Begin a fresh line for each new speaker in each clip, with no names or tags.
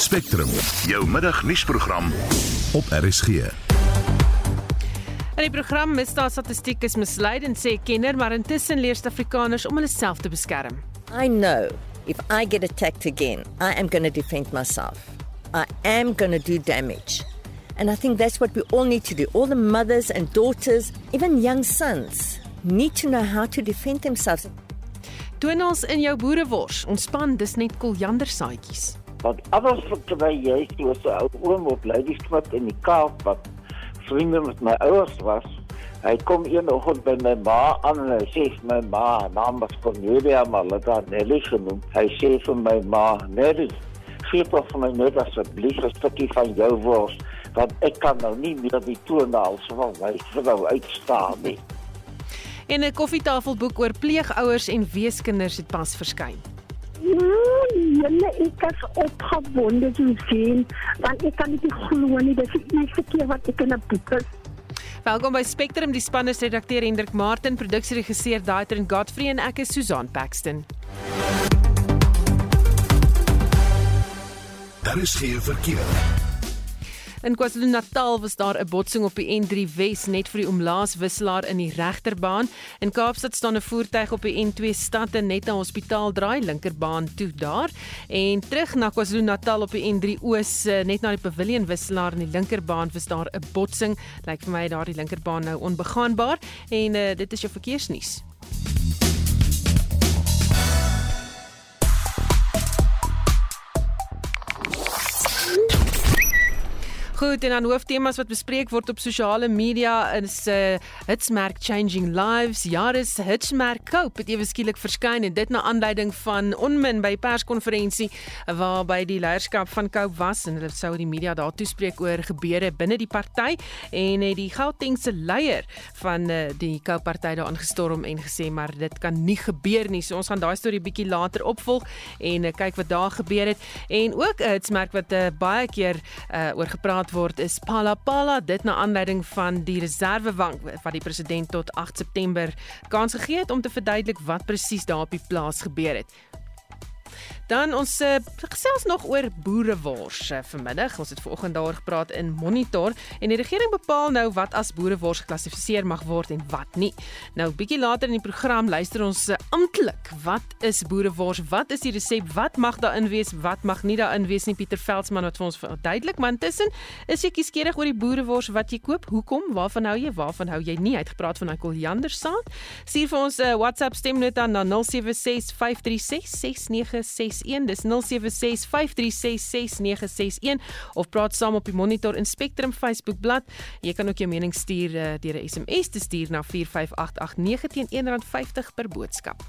Spectrum, jou middagnuusprogram op RSG.
In die program misdaadstatistiek is misleidend sê kenner, maar intussen leer Suid-Afrikaners om hulle self te beskerm.
I know if I get attacked again, I am going to defend myself. I am going to do damage. And I think that's what we all need to do. All the mothers and daughters, even young sons, need to know how to defend themselves.
Toon ons in jou boerewors. Ontspan, dis net koljandersaadjies.
Want anders verby jy toe so ou oom op Ladysmith in die Kaap wat vriende met my ouers was. Hy kom een oggend by my ma aan en hy sê vir my ma, naam was Cornelia, maar hulle het haar Nelly genoem. Hy sê vir my ma, Nelly, gee tog vir my net asseblief 'n stukkie van jou wors, want ek kan nou nie meer die toenaal so van my vrou uitstaan nie.
En 'n koffietafelboek oor pleegouers en weeskinders het pas verskyn.
Julle ek is opgewonde te sien want ek kan nie glo nie dis die eerste keer wat ek in 'n boek is.
Welkom by Spectrum, die span is redakteur Hendrik Martin, produksieregisseur Daitrin Godfrey en ek is Susan Paxton.
Daar is geen verkeer.
In KwaZulu-Natal was daar 'n botsing op die N3 Wes net vir die omlaas wisselaar in die regterbaan. In Kaapstad staan 'n voertuig op die N2 stad en net na hospitaal draai linkerbaan toe daar. En terug na KwaZulu-Natal op die N3 Oos eh, net na die Pavilion wisselaar in die linkerbaan was daar 'n botsing. Lyk vir my daardie linkerbaan nou onbegaanbaar en uh, dit is jou verkeersnuus. Goed, en dan hooftemas wat bespreek word op sosiale media is 'n uh, hitsmerk Changing Lives. Jaris hitsmerk Cope het ewe skielik verskyn en dit na aanleiding van onmin by perskonferensie waarby die leierskap van Cope was en hulle sou die media daar toespreek oor gebeure binne die party en het die Gautengse leier van uh, die Cope party daar aangestorm en gesê maar dit kan nie gebeur nie. So ons gaan daai storie bietjie later opvolg en uh, kyk wat daar gebeur het en ook 'n uh, hitsmerk wat uh, baie keer uh, oor gepraat word is Palapala dit na aanleiding van die reservebank wat die president tot 8 September kans gegee het om te verduidelik wat presies daar op die plaas gebeur het. Dan ons uh, gesels nog oor boerewors vanmiddag. Ons het vanoggend daar gepraat in Monitor en die regering bepaal nou wat as boerewors geklassifiseer mag word en wat nie. Nou bietjie later in die program luister ons uh, amptelik wat is boerewors? Wat is die resep? Wat mag daarin wees? Wat mag nie daarin wees nie? Pieter Veldsmann wat vir ons verduidelik, maar intussen is jy kieskeurig oor die boerewors wat jy koop. Hoekom? Waarvan hou jy? Waarvan hou jy nie? Uitgepraat van daai koljandersaad. Stuur vir ons 'n uh, WhatsApp stemnota na 076 536 6961 dis 0765366961 of praat saam op die Monitor en Spectrum Facebook bladsy. Jy kan ook jou mening stuur uh, deur 'n SMS te stuur na 45889 teen R1.50 per boodskap.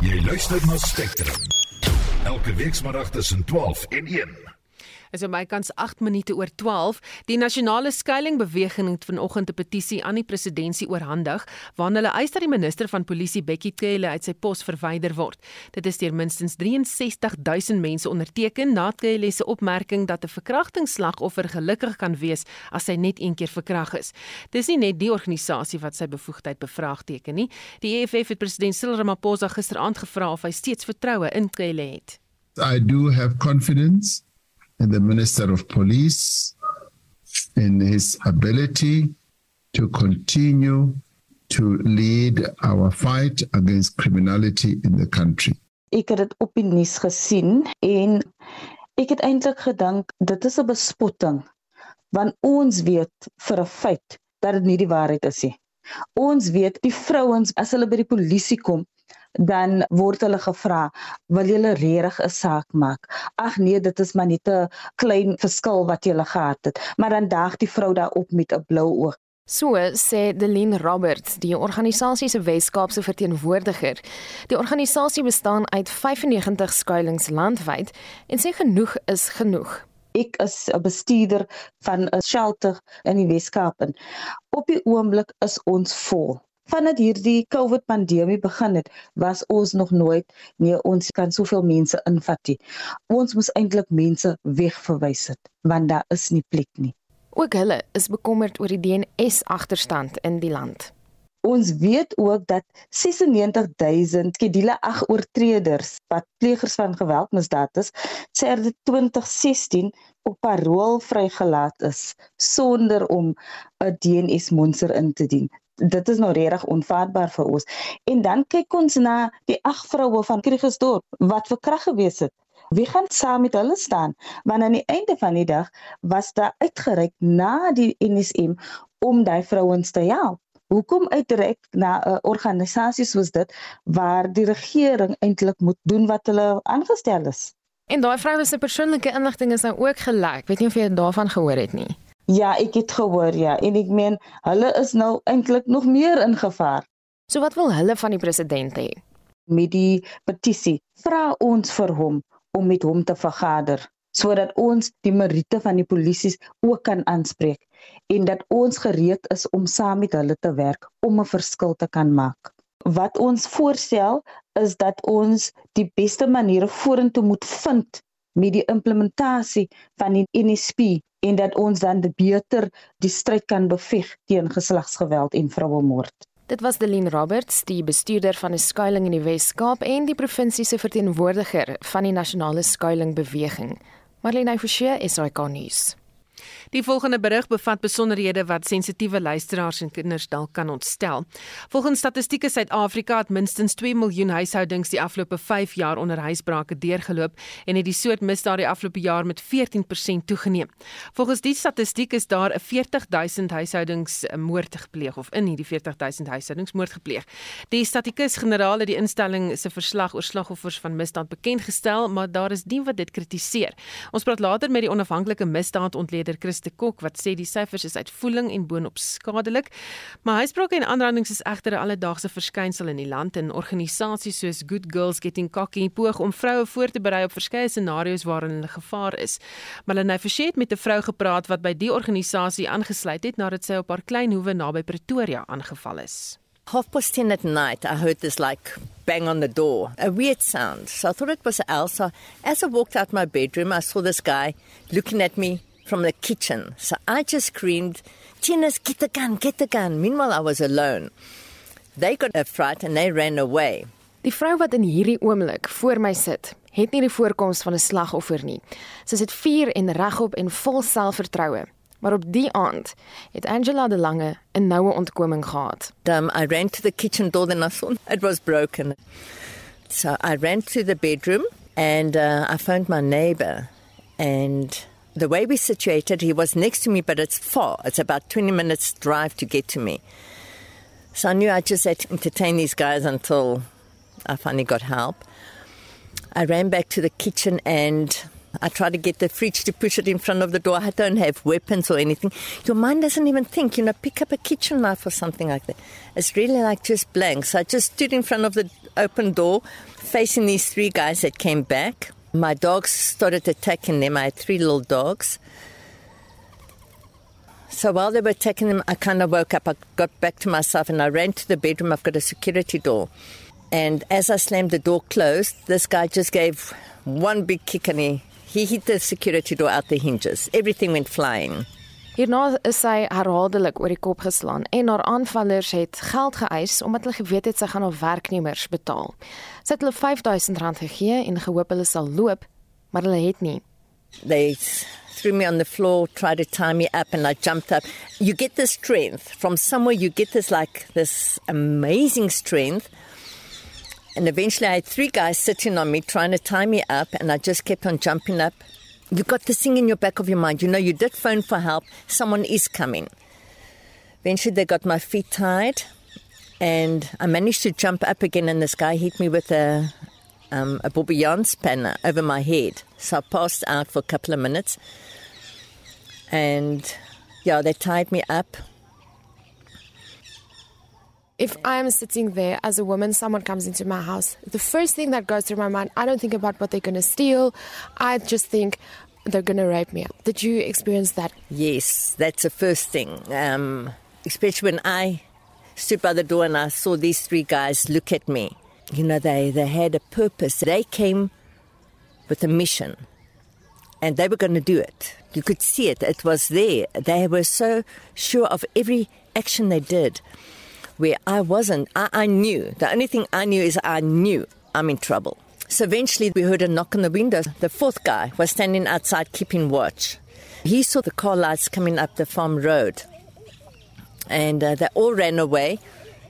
Jy luister na Spectrum. Elke week saterdag tussen 12 en 1
is om bykans 8 minute oor 12. Die nasionale skuiling beweging het vanoggend 'n petisie aan die presidentskap oorhandig waarin hulle eis dat die minister van polisie Bekkie Cele uit sy pos verwyder word. Dit is deur minstens 63000 mense onderteken na Cele se opmerking dat 'n verkrachtingsslagoffer gelukkig kan wees as hy net een keer verkrag is. Dis nie net die organisasie wat sy bevoegdheid bevraagteken nie. Die EFF het president Cyril Ramaphosa gisteraand gevra of hy steeds vertroue in Cele het.
I do have confidence the Minister of Police in his ability to continue to lead our fight against criminality in the country.
Ek het dit op die nuus gesien en ek het eintlik gedink dit is 'n bespotting want ons weet vir 'n feit dat dit nie die waarheid is nie. Ons weet die vrouens as hulle by die polisie kom dan word hulle gevra wil julle regtig 'n saak maak ag nee dit is maar net 'n klein verskil wat julle gehad het maar dan daag die vrou daarop met 'n blou oog
So sê Delin Roberts, die organisasie se Weskaapse verteenwoordiger. Die organisasie bestaan uit 95 skuilings landwyd en sê genoeg is genoeg.
Ek is 'n bestuurder van 'n shelter in die Weskaap en op die oomblik is ons vol vandat hierdie COVID pandemie begin het, was ons nog nooit nee ons kan soveel mense invat nie. Ons moes eintlik mense wegverwys het want daar is nie plek nie.
Ook hulle is bekommerd oor die DNS agterstand in die land.
Ons weet ook dat 96000 skedule 8 oortreders wat plegers van geweldmisdaad is, sedert 2016 op parol vrygelaat is sonder om 'n DNS monster in te dien. Dit is nou regtig onvaarbaar vir ons. En dan kyk ons na die ag vroue van Krugersdorp wat verkrag gewees het. Wie gaan saam met hulle staan? Want aan die einde van die dag was daar uitgereik na die NSM om daai vrouens te help. Hoekom uitreik na 'n organisasie soos dit waar die regering eintlik moet doen wat hulle aangestel is?
En daai vroue se persoonlike inligting is nou ook gelek. Weet nie of jy daarvan gehoor het nie.
Ja, ek het gehoor ja en ek meen hulle is nou eintlik nog meer in gevaar.
So wat wil hulle van die president hê?
Met die petisie vra ons vir hom om met hom te vergader sodat ons die meriete van die polisie ook kan aanspreek en dat ons gereed is om saam met hulle te werk om 'n verskil te kan maak. Wat ons voorstel is dat ons die beste maniere vorentoe moet vind met die implementasie van die NSP en dat ons dan beter die stryd kan beveg teen geslagsgeweld en vrouemoord.
Dit was Delien Roberts, die bestuurder van 'n skuilings in die Wes-Kaap en die provinsie se verteenwoordiger van die nasionale skuilings beweging. Marlene Forsie, SAK nuus.
Die volgende berig bevat besonderhede wat sensitiewe luisteraars en kinders dalk kan ontstel. Volgens Statistiek Suid-Afrika het minstens 2 miljoen huishoudings die afgelope 5 jaar onder huisbrake deurgeloop en het die soort misdaad die afgelope jaar met 14% toegeneem. Volgens die statistiek is daar 'n 40000 huishoudings moord gepleeg of in hierdie 40000 huishoudings moord gepleeg. Die statikus-generaal het die instelling se verslag oor slagoffers van misdaad bekend gestel, maar daar is die wat dit kritiseer. Ons praat later met die onafhanklike misdaadontleder Christe Kok wat sê die syfers is uitvoeling en boonop skadelik. Maar huisbrake en aanrandings is egter 'n alledaagse verskynsel in die land en organisasies soos Good Girls Getting Cocky poog om vroue voor te berei op verskeie scenario's waarin hulle gevaar is. Melanie Forsie het met 'n vrou gepraat wat by die organisasie aangesluit het nadat sy op haar klein hoewe naby Pretoria aangeval is.
Half past 10 at night, I heard this like bang on the door, a weird sound. So I thought it was Elsa. As I walked out my bedroom, I saw this guy looking at me from the kitchen. So I just screamed, Tinas, get the gun, get the gun. Meanwhile, I was alone. They got a fright and they ran away.
Die vrou wat in hierdie oomblik voor my sit, het nie die voorkoms van 'n slagoffer nie. Sy sit vier en regop en vol selfvertroue. Maar op die aand het Angela de Lange 'n noue ontkoming gehad.
Um, I ran to the kitchen door and I saw it was broken. So I ran to the bedroom and uh, I phoned my neighbor and the way we situated, he was next to me, but it's far. It's about 20 minutes drive to get to me. So I knew I just had to entertain these guys until I finally got help. I ran back to the kitchen and I tried to get the fridge to push it in front of the door. I don't have weapons or anything. Your mind doesn't even think, you know, pick up a kitchen knife or something like that. It's really like just blank. So I just stood in front of the open door, facing these three guys that came back. My dogs started attacking them. I had three little dogs. So while they were attacking them, I kind of woke up. I got back to myself and I ran to the bedroom. I've got a security door. And as I slammed the door closed, this guy just gave one big kick and he, he hit the security door out the hinges. Everything went flying.
Hierna is sy herhaaldelik oor die kop geslaan en haar aanvallers het geld geëis omdat hulle geweet het sy gaan haar werknemers betaal. Sy het hulle R5000 gegee en gehoop hulle sal loop, maar hulle het nie.
They threw me on the floor, tried to tie me up and I jumped up. You get this strength from somewhere you get this like this amazing strength. And eventually I had three guys sitting on me trying to tie me up and I just kept on jumping up you got this thing in your back of your mind. You know, you did phone for help. Someone is coming. Eventually, they got my feet tied, and I managed to jump up again. And this guy hit me with a um, a bourguignon spanner over my head. So I passed out for a couple of minutes, and yeah, they tied me up.
If I'm sitting there as a woman, someone comes into my house, the first thing that goes through my mind, I don't think about what they're going to steal. I just think they're going to rape me. Did you experience that?
Yes, that's the first thing. Um, especially when I stood by the door and I saw these three guys look at me. You know, they, they had a purpose. They came with a mission and they were going to do it. You could see it, it was there. They were so sure of every action they did. where I wasn't. I, I knew. The only thing I knew is I knew I'm in trouble. So eventually we heard a knock on the window. The fourth guy was standing outside keeping watch. He saw the car lights coming up the farm road and uh, they all ran away.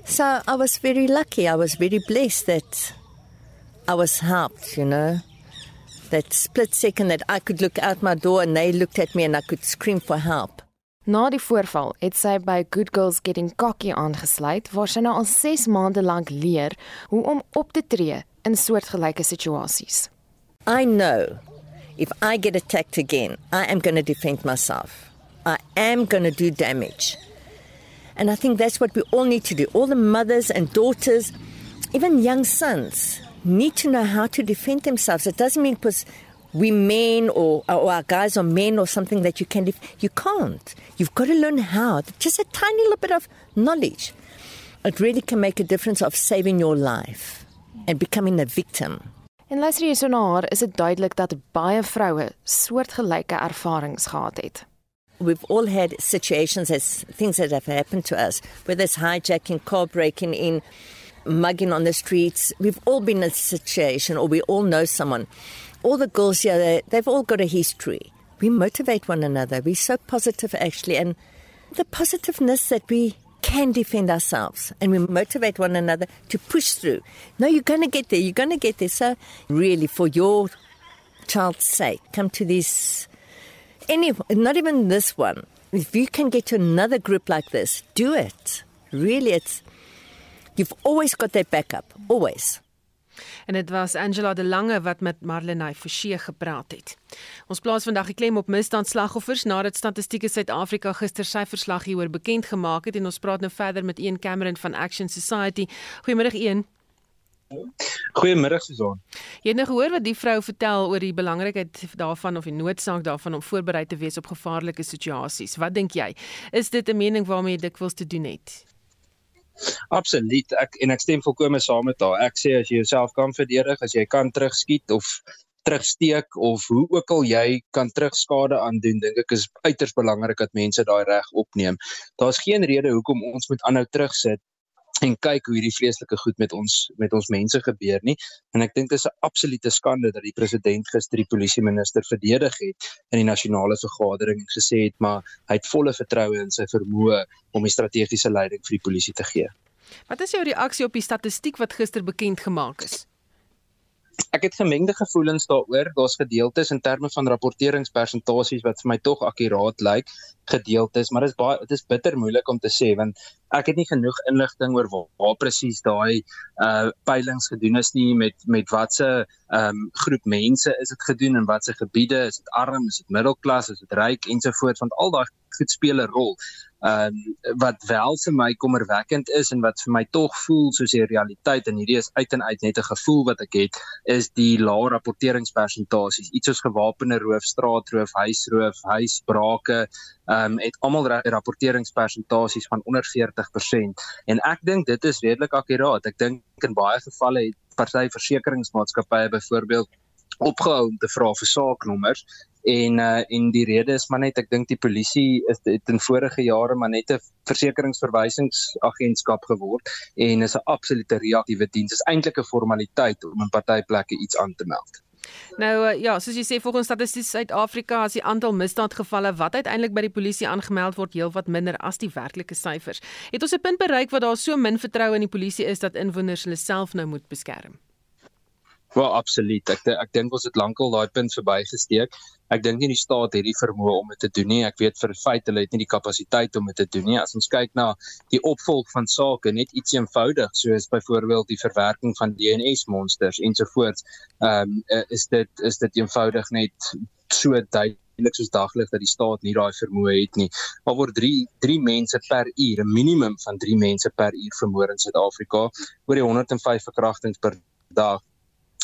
So I was very lucky. I was very blessed that I was helped, you know. That split second that I could look out my door and they looked at me and I could scream for help.
Na die voorval het sy by Good Girls Getting Cocky aangesluit waar sy nou al 6 maande lank leer hoe om op te tree in soortgelyke situasies.
I know if I get attacked again, I am going to defend myself. I am going to do damage. And I think that's what we all need to do. All the mothers and daughters, even young sons, need to know how to defend themselves. It doesn't mean because we men or, or our guys are men or something that you can. Def- you can't. You've got to learn how. Just a tiny little bit of knowledge. It really can make a difference of saving your life and becoming a victim.
En luister jy so na haar, is dit duidelik dat baie vroue soortgelyke ervarings gehad het.
We've all had situations as things that have happened to us, whether it's hijacking, car breaking in, mugging on the streets. We've all been in a situation, or we all know someone. All the girls here, they, they've all got a history. We motivate one another. We're so positive, actually, and the positiveness that we can defend ourselves and we motivate one another to push through. No, you're going to get there. You're going to get there. So, really, for your child's sake, come to this any not even this one if you can get to another group like this do it really it's you've always got their backup always
En dit was Angela de Lange wat met Marlenae Forsie gepraat het. Ons plaas vandag die klem op misdaadslagoffers nadat Statistiek Suid-Afrika gister sy verslag hieroor bekend gemaak het en ons praat nou verder met Ian Cameron van Action Society. Goeiemôre Ian.
Goeiemôre Susan.
Jy het nou gehoor wat die vrou vertel oor die belangrikheid daarvan of die noodsaak daarvan om voorberei te wees op gevaarlike situasies. Wat dink jy? Is dit 'n mening waarmee jy dikwels te doen het?
Absoluut. Ek en ek stem volkome saam met haar. Ek sê as jy jouself kan verdedig, as jy kan terugskiet of terugsteek of hoe ook al jy kan terugskade aandoen, dink ek is uiters belangrik dat mense daai reg opneem. Daar's geen rede hoekom ons moet aanhou terugsit en kyk hoe hierdie vreeslike goed met ons met ons mense gebeur nie en ek dink dit is 'n absolute skande dat die president gister die polisieminister verdedig het in die nasionale vergadering en gesê het maar hy het volle vertroue in sy vermoë om die strategiese leiding vir die polisie te gee.
Wat is jou reaksie op die statistiek wat gister bekend gemaak is?
Ek het gemengde gevoelens daaroor. Daar's gedeeltes in terme van rapporteringspersentasies wat vir my tog akkuraat lyk, gedeeltes, maar dit is baie dit is bitter moeilik om te sê want ek het nie genoeg inligting oor waar, waar presies daai uh peilings gedoen is nie met met watse um groep mense is dit gedoen en watse gebiede, is dit arm, is dit middelklas, is dit ryk ensovoorts want al daai goed speel 'n rol. Um, wat wel vir my kommerwekkend is en wat vir my tog voel soos die realiteit en hierdie is uit en uit net 'n gevoel wat ek het is die lae rapporteringspersentasies. Iets soos gewapende roof, straatroof, huisroof, huisbrake ehm um, het almal ra rapporteringspersentasies van onder 40% en ek dink dit is redelik akkuraat ek dink in baie gevalle het party versekeringsmaatskappye byvoorbeeld opgehou om te vra vir saaknommers en uh, en die rede is maar net ek dink die polisie is het in vorige jare maar net 'n versekeringsverwysingsagentskap geword en is 'n absolute reaktiewe diens is eintlik 'n formaliteit om in partyplekke iets aan te meld.
Nou uh, ja, soos jy sê volgens statistiek Suid-Afrika as die aantal misdaadgevalle wat uiteindelik by die polisie aangemeld word heelwat minder as die werklike syfers. Het ons 'n punt bereik waar daar so min vertroue in die polisie is dat inwoners hulle self nou moet beskerm?
Wel absoluut. Ek ek dink ons het lankal daai punt verbygesteek. Ek dink nie die staat het die vermoë om dit te doen nie. Ek weet vir 'n feit hulle het nie die kapasiteit om dit te doen nie. As ons kyk na die opvolg van sake, net iets eenvoudig soos byvoorbeeld die verwerking van DNS monsters ensovoorts, ehm um, is dit is dit eenvoudig net so duidelik soos daglig dat die staat nie daai vermoë het nie. Daar word 3 3 mense per uur, 'n minimum van 3 mense per uur vermoor in Suid-Afrika, oor die 105 verkrachtings per dag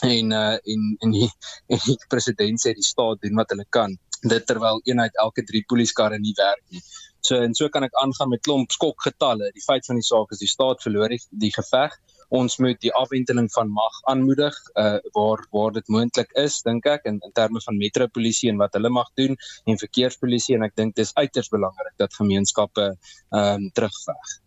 en uh en en die, en die president sê die staat doen wat hulle kan dit terwyl een uit elke 3 polisiekarre nie werk nie. So en so kan ek aangaan met klomp skokgetalle. Die feit van die saak is die staat verloor die, die geveg. Ons moet die afwenteling van mag aanmoedig uh waar waar dit moontlik is dink ek in, in terme van metropolisie en wat hulle mag doen en verkeerspolisie en ek dink dis uiters belangrik dat gemeenskappe ehm um, terugveg.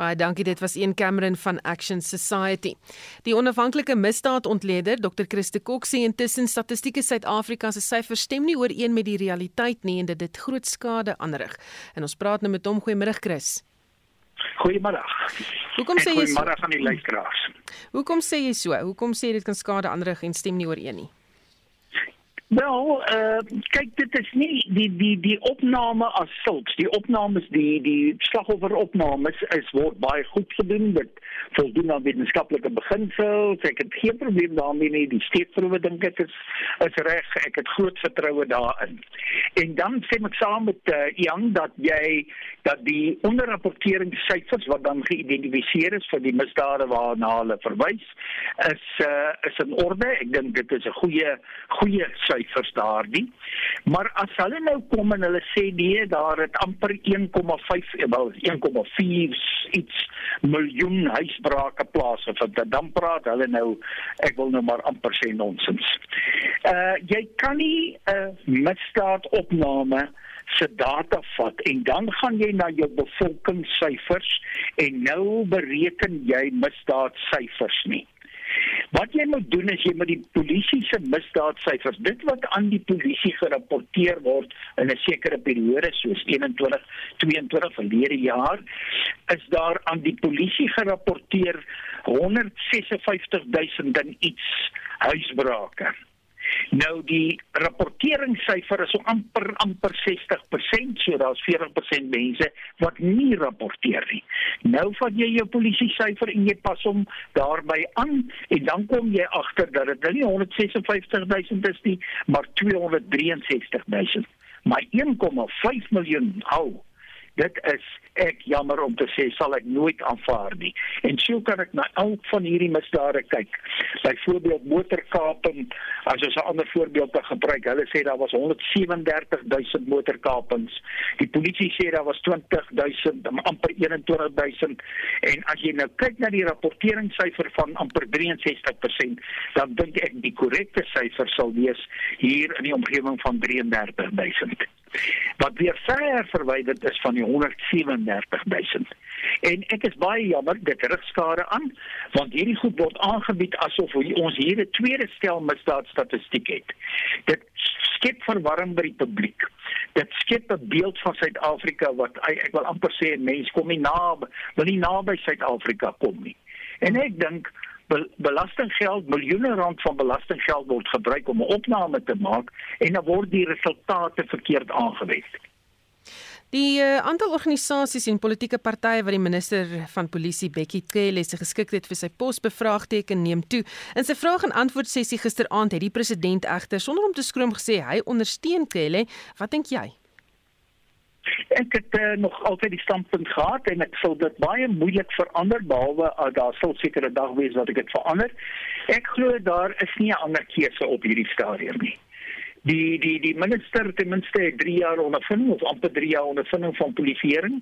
Baie dankie, dit was een Cameron van Action Society. Die onafhanklike misdaadontleder, Dr. Christe Kok sê intussen statistieke Suid-Afrika se syfers stem nie ooreen met die realiteit nie en dit dit groot skade aanrig. En ons praat nou met hom. Goeiemôre Chris.
Goeiemôre.
Hoekom sê jy so?
Goeiemôre aan die luisteraars.
Hoekom sê jy so? Hoekom sê dit kan skade aanrig en stem nie ooreen nie?
Wel, uh, kyk dit is nie die die die opname as sulks. Die opnames die die slagofferopnames is word baie goed gedoen. Dit voldoen aan wetenskaplike beginsels. Ek het geen probleem daarmee nie. Die steekproewe dink ek is is reg. Ek het groot vertroue daarin. En dan sê ek saam met uh, Jan dat jy dat die onderrapporteringssyfers wat dan geïdentifiseer is vir die misdade waarna hulle verwys is uh, is in orde. Ek dink dit is 'n goeie goeie syfers daardie. Maar as hulle nou kom en hulle sê nee, daar het amper 1,5 wel 1,4 iets miljoen huisbrake plaasgevind. Dan praat hulle nou ek wil nou maar amper sê nonsens. Uh jy kan nie 'n uh, misdaadopname se data vat en dan gaan jy na jou bevolkingssyfers en nou bereken jy misdaadsyfers nie. Wat jy moet doen is jy moet die polisie se misdaadsyfers, dit wat aan die polisie gerapporteer word in 'n sekere periode soos 21 22 verlede jaar, is daar aan die polisie gerapporteer 156000 en iets huisbrake. Nou die rapporteringssyfer is so amper amper 60%, so daar's 40% mense wat nie rapporteer nie. Nou vat jy jou polisie syfer en jy pas hom daarby aan en dan kom jy agter dat dit nou nie 156000 is nie, maar 263000. Maar 1,5 miljoen hou dit is ek jammer om te sê sal ek nooit aanvaar nie. En so kan ek na elk van hierdie misdade kyk. Byvoorbeeld motorkaping, as ons 'n ander voorbeeld te gebruik, hulle sê daar was 137000 motorkapings. Die polisie sê daar was 20000, amper 21000 en as jy nou kyk na die rapporteringssyfer van amper 63%, dan dink ek die korrekte syfer sal wees hier in die omgewing van 33000 wat weer ver verwyderd is van die 137000. En ek is baie jammer dit rig skade aan want hierdie goed word aangebied asof ons hier 'n tweede stel misdaadstatistiek het. Dit skep verwarring by die publiek. Dit skep 'n beeld van Suid-Afrika wat ek wil amper sê mense kom nie naby wil nie naby Suid-Afrika kom nie. En ek dink belastinggeld, miljoene rand van belastinggeld word gebruik om 'n opname te maak en dan word die resultate verkeerd aangewend.
Die uh, aantal organisasies en politieke partye wat die minister van polisie Bekkie Cele se geskiktheid vir sy pos bevraagteken neem toe. In sy vraag en antwoord sessie gisteraand het die president egter sonder om te skroom gesê hy ondersteun Cele. Wat dink jy?
Ek het uh, nog altyd die standpunt gehad en ek sal dit baie moeilik verander behalwe uh, daar sal sekere dag wees wat ek dit verander. Ek glo daar is nie 'n ander keuse op hierdie stadium nie. Die die die minister ten minste 3 jaar ondervinding of amper 3 jaar ondervinding van polisieering.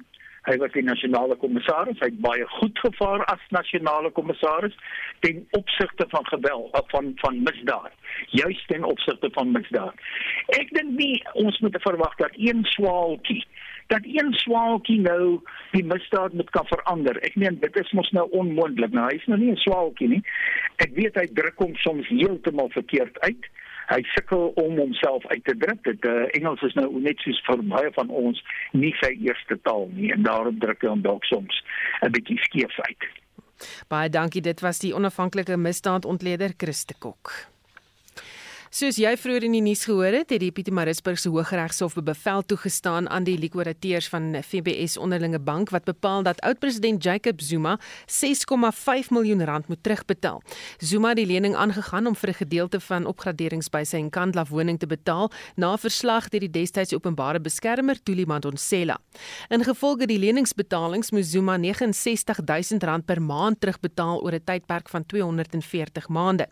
Hy was die nasionale kommissaris, hy het baie goed gevaar as nasionale kommissaris ten opsigte van geweld eh, van van misdaad, juis ten opsigte van misdaad. Ek dink nie ons moet verwag dat een swaaltjie dat een swaaltjie nou die misdaad moet kan verander. Ek meen dit is mos nou onmoontlik. Nou hy's nou nie 'n swaaltjie nie. Ek weet hy druk hom soms heeltemal verkeerd uit hy sukkel om homself uit te druk. Dit uh, Engels is nou net soos vir baie van ons nie sy eerste taal nie en daarom druk hy hom dalk soms 'n bietjie skeef uit.
Baie dankie. Dit was die onafhanklike misdaadontleder Christe Kok. Soos jy vroeër in die nuus gehoor het, het die Pietermaritzburg se Hooggeregshof 'n bevel toegestaan aan die likwidateurs van FBS onderlinge bank wat bepaal dat oud-president Jacob Zuma 6,5 miljoen rand moet terugbetaal. Zuma het die lening aangegaan om vir 'n gedeelte van opgraderings by sy Nkandla woning te betaal na verslag deur die destydse openbare beskermer Thuli Madonsela. In gevolge die leningsbetalings moes Zuma 69000 rand per maand terugbetaal oor 'n tydperk van 240 maande.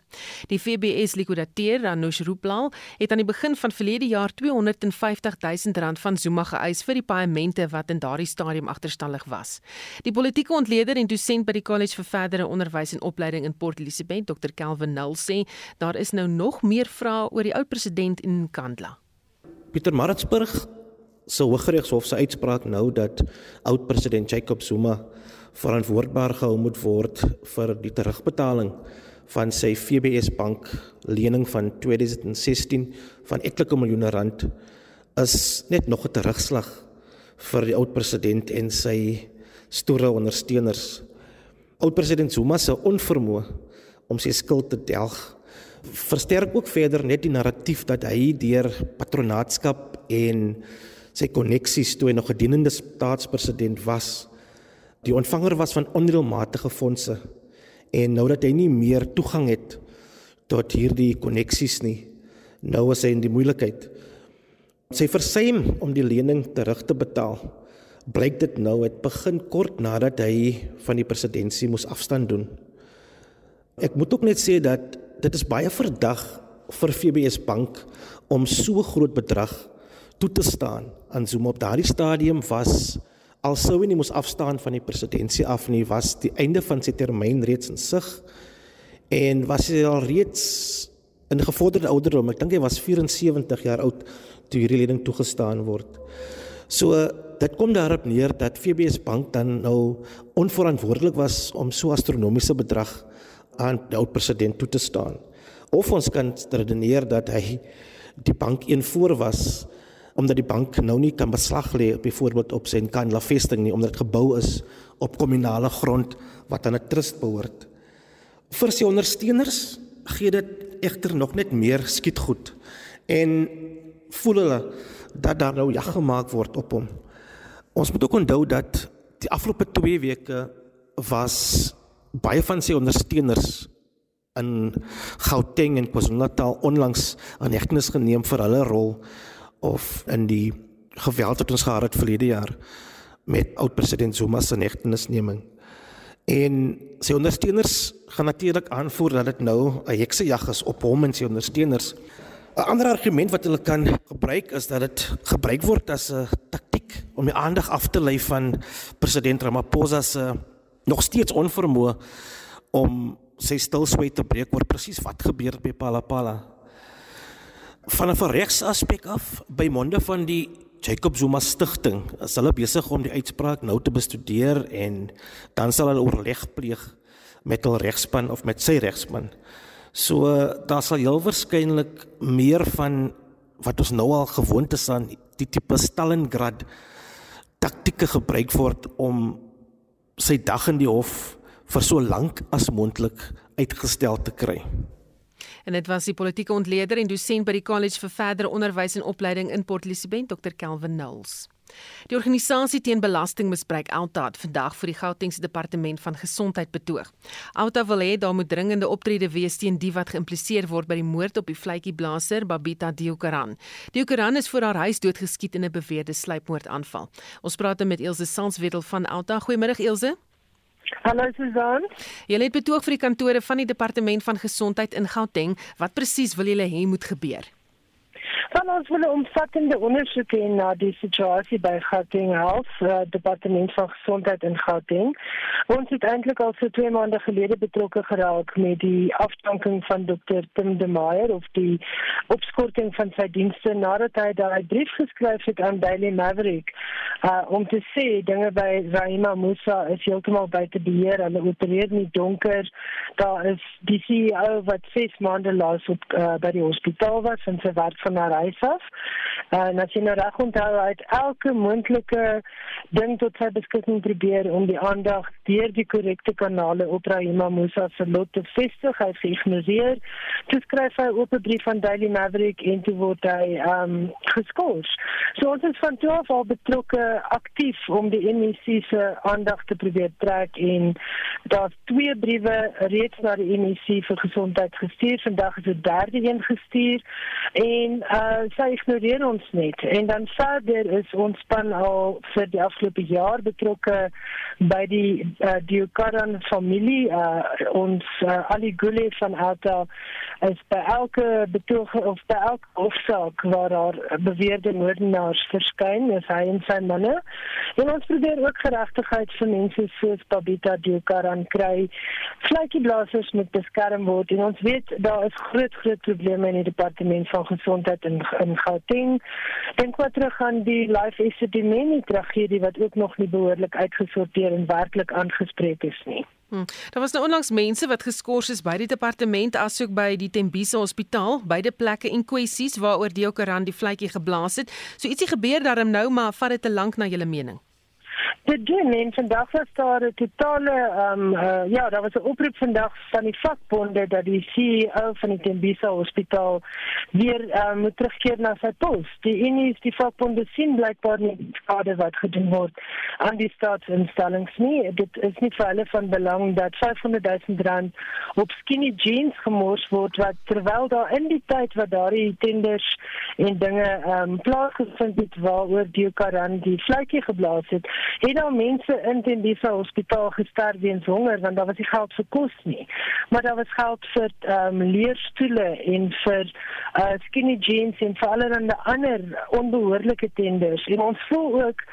Die FBS likwidateur dan Janusz Ruplal het aan die begin van verlede jaar 250 000 rand van Zuma geëis vir die paemente wat in daardie stadium agterstallig was. Die politieke ontleder en dosent by die College vir Verdere Onderwys en Opleiding in Port Elizabeth, Dr Kelvin Null sê daar is nou nog meer vrae oor die oud president in Kandla.
Pieter Maritzburg se Hooggeregshof se uitspraak nou dat oud president Jacob Zuma verantwoordbaar gehou moet word vir die terugbetaling van sy FBS bank lening van 2016 van etlike miljoene rand is net nog 'n terugslag vir die oud president en sy stoere ondersteuners. Oud president Zuma se onvermoë om sy skuld te delg versterk ook verder net die narratief dat hy deur patronaatskap en sy koneksies toe hy nog 'n dienende staatspresident was, die ontvanger was van onreëlmatige fondse en nou dat hy nie meer toegang het tot hierdie koneksies nie, nou is hy in die moeilikheid. Sy versuim om die lening terug te betaal, blyk dit nou het begin kort nadat hy van die presidentskap moes afstand doen. Ek moet ook net sê dat dit is baie verdag vir FBS Bank om so groot bedrag toe te staan aan Zuma op daardie stadium was al sou hy nie moes afstaan van die presidentskap af nie was die einde van sy termyn reeds in sig en was hy al reeds in gevorderde ouderdom. Ek dink hy was 74 jaar oud toe hierdie lening toegestaan word. So dit kom daarop neer dat FBS bank dan nou onverantwoordelik was om so astronomiese bedrag aan die oud president toe te staan. Of ons kan redeneer dat hy die bank een voor was omdat die bank nou nie kan beslag lê byvoorbeeld op sy Kanla vesting nie omdat dit gebou is op kommunale grond wat aan 'n trust behoort. Vir sy ondersteuners gee dit egter nog net meer skietgoed en voel hulle dat daar nou jag gemaak word op hom. Ons moet ook onthou dat die afgelope 2 weke was baie van sy ondersteuners in Gauteng en KwaZulu-Natal onlangs aan hegtenis geneem vir hulle rol of in die geweld wat ons gehad het verlede jaar met oud president Zuma se negtenisneming. En sy ondersteuners gaan natuurlik aanvoer dat dit nou 'n heksejag is op hom en sy ondersteuners. 'n Ander argument wat hulle kan gebruik is dat dit gebruik word as 'n taktik om die aandag af te lei van president Ramaphosa se nog steeds onvermoë om sy stilswyg te breek oor presies wat gebeur het by Palapala van 'n regsaspek af by monde van die Jacob Zuma stigting is hulle besig om die uitspraak nou te bestudeer en dan sal hulle oorleg pleeg met hul regspan of met sy regspan. So daar sal heel waarskynlik meer van wat ons nou al gewoond is aan die tipe Stalingrad taktieke gebruik word om sy dag in die hof vir so lank as moontlik uitgestel te kry.
En dit was die politieke ontleder en dosent by die College vir Verdere Onderwys en Opleiding in Port Elizabeth, Dr. Kelvin Knowles. Die organisasie teen belastingmisbruik Alta het vandag vir die Gautengse Departement van Gesondheid betoog. Alta wil hê daar moet dringende optrede wees teen die wat geïmpliseer word by die moord op die vletjieblaser Babita Diokaran. Diokaran is voor haar huis doodgeskiet in 'n beweerde sluipmoordaanval. Ons praat met Elsje Sanswedel van Alta. Goeiemôre Elsje.
Hallo Susan.
Jy het betoog vir die kantore van die departement van gesondheid in Gauteng. Wat presies wil julle hê moet gebeur?
Van ons wil 'n omvattende ondersoek hê na die situasie by Gauteng Health uh, Departement van Gesondheid in Gauteng. Ons het eintlik al so 2 maande gelede betrokke geraak met die afdanking van Dr. Tim de Meyer of die opskorting van sy dienste nadat hy daai brief geskryf het aan Daily Maverick uh, om te sê dinge by Raima Musa is heeltemal buite beheer. Hulle opereer nie donker. Daar is die CEO wat 6 maande laas op uh, by die hospitaal was en sy werk van haar huis af. En as jy nou reg onthou uit elke moontlike ding tot sy beskikking probeer om die aandag deur die korrekte kanale op Rahima Musa se lot te vestig, hy geïgnoreer. Toe skryf hy op 'n brief van Daily Maverick en toe word hy um, geskort. So ons is van toe af al betrokke aktief om die MEC se aandag te probeer trek en daar's twee briewe reeds na die MEC vir gesondheid gestuur. Vandag is 'n derde een gestuur en uh sy ignoreer ons net. En dan verder is ons span al vir die afgelope jaar betrokke by die uh, Diokaran familie. Uh, ons uh, Ali Gule van Alta is by elke betoog of by elke hofsaak waar daar beweerde moordenaars verskyn is hy en sy manne. En ons probeer ook geregtigheid vir mense soos Babita Diokaran kry vletjieblassers moet beskerm word en ons weet daar is groot groot probleme in die departement van gesondheid in in Gauteng. Dink wat terug aan die Life Esidimeni tragedie wat ook nog nie behoorlik uitgesorteer en werklik aangespreek is nie.
Hmm. Daar was nou onlangs mense wat geskort is by die departement asook by die Tembisa Hospitaal, beide plekke en kwessies waaroor die Okaran die vletjie geblaas het. So ietsie gebeur daarom nou, maar vat dit te lank na julle mening.
Dit doen en vandag was daar 'n totale ehm um, uh, ja, daar was 'n oproep vandag van die vakbonde dat die CEO van die Tembisa Hospitaal weer uh, moet terugkeer na sy pos. Die unies, die vakbonde sien blykbaar nie skade wat gedoen word aan die staatsinstellings nie. Dit is nie vir hulle van belang dat 500 000 rand op skinny jeans gemors word wat terwyl daar in die tyd wat daardie tenders en dinge ehm um, plaasgevind het waaroor die Karan die vletjie geblaas het het daar mense in die Lisa Hospitaal gesterf weens honger want daar was nie geld vir kos nie. Maar daar was geld vir ehm um, leerstoele en vir uh skinny jeans en vir allerlei ander onbehoorlike tenders. En ons voel ook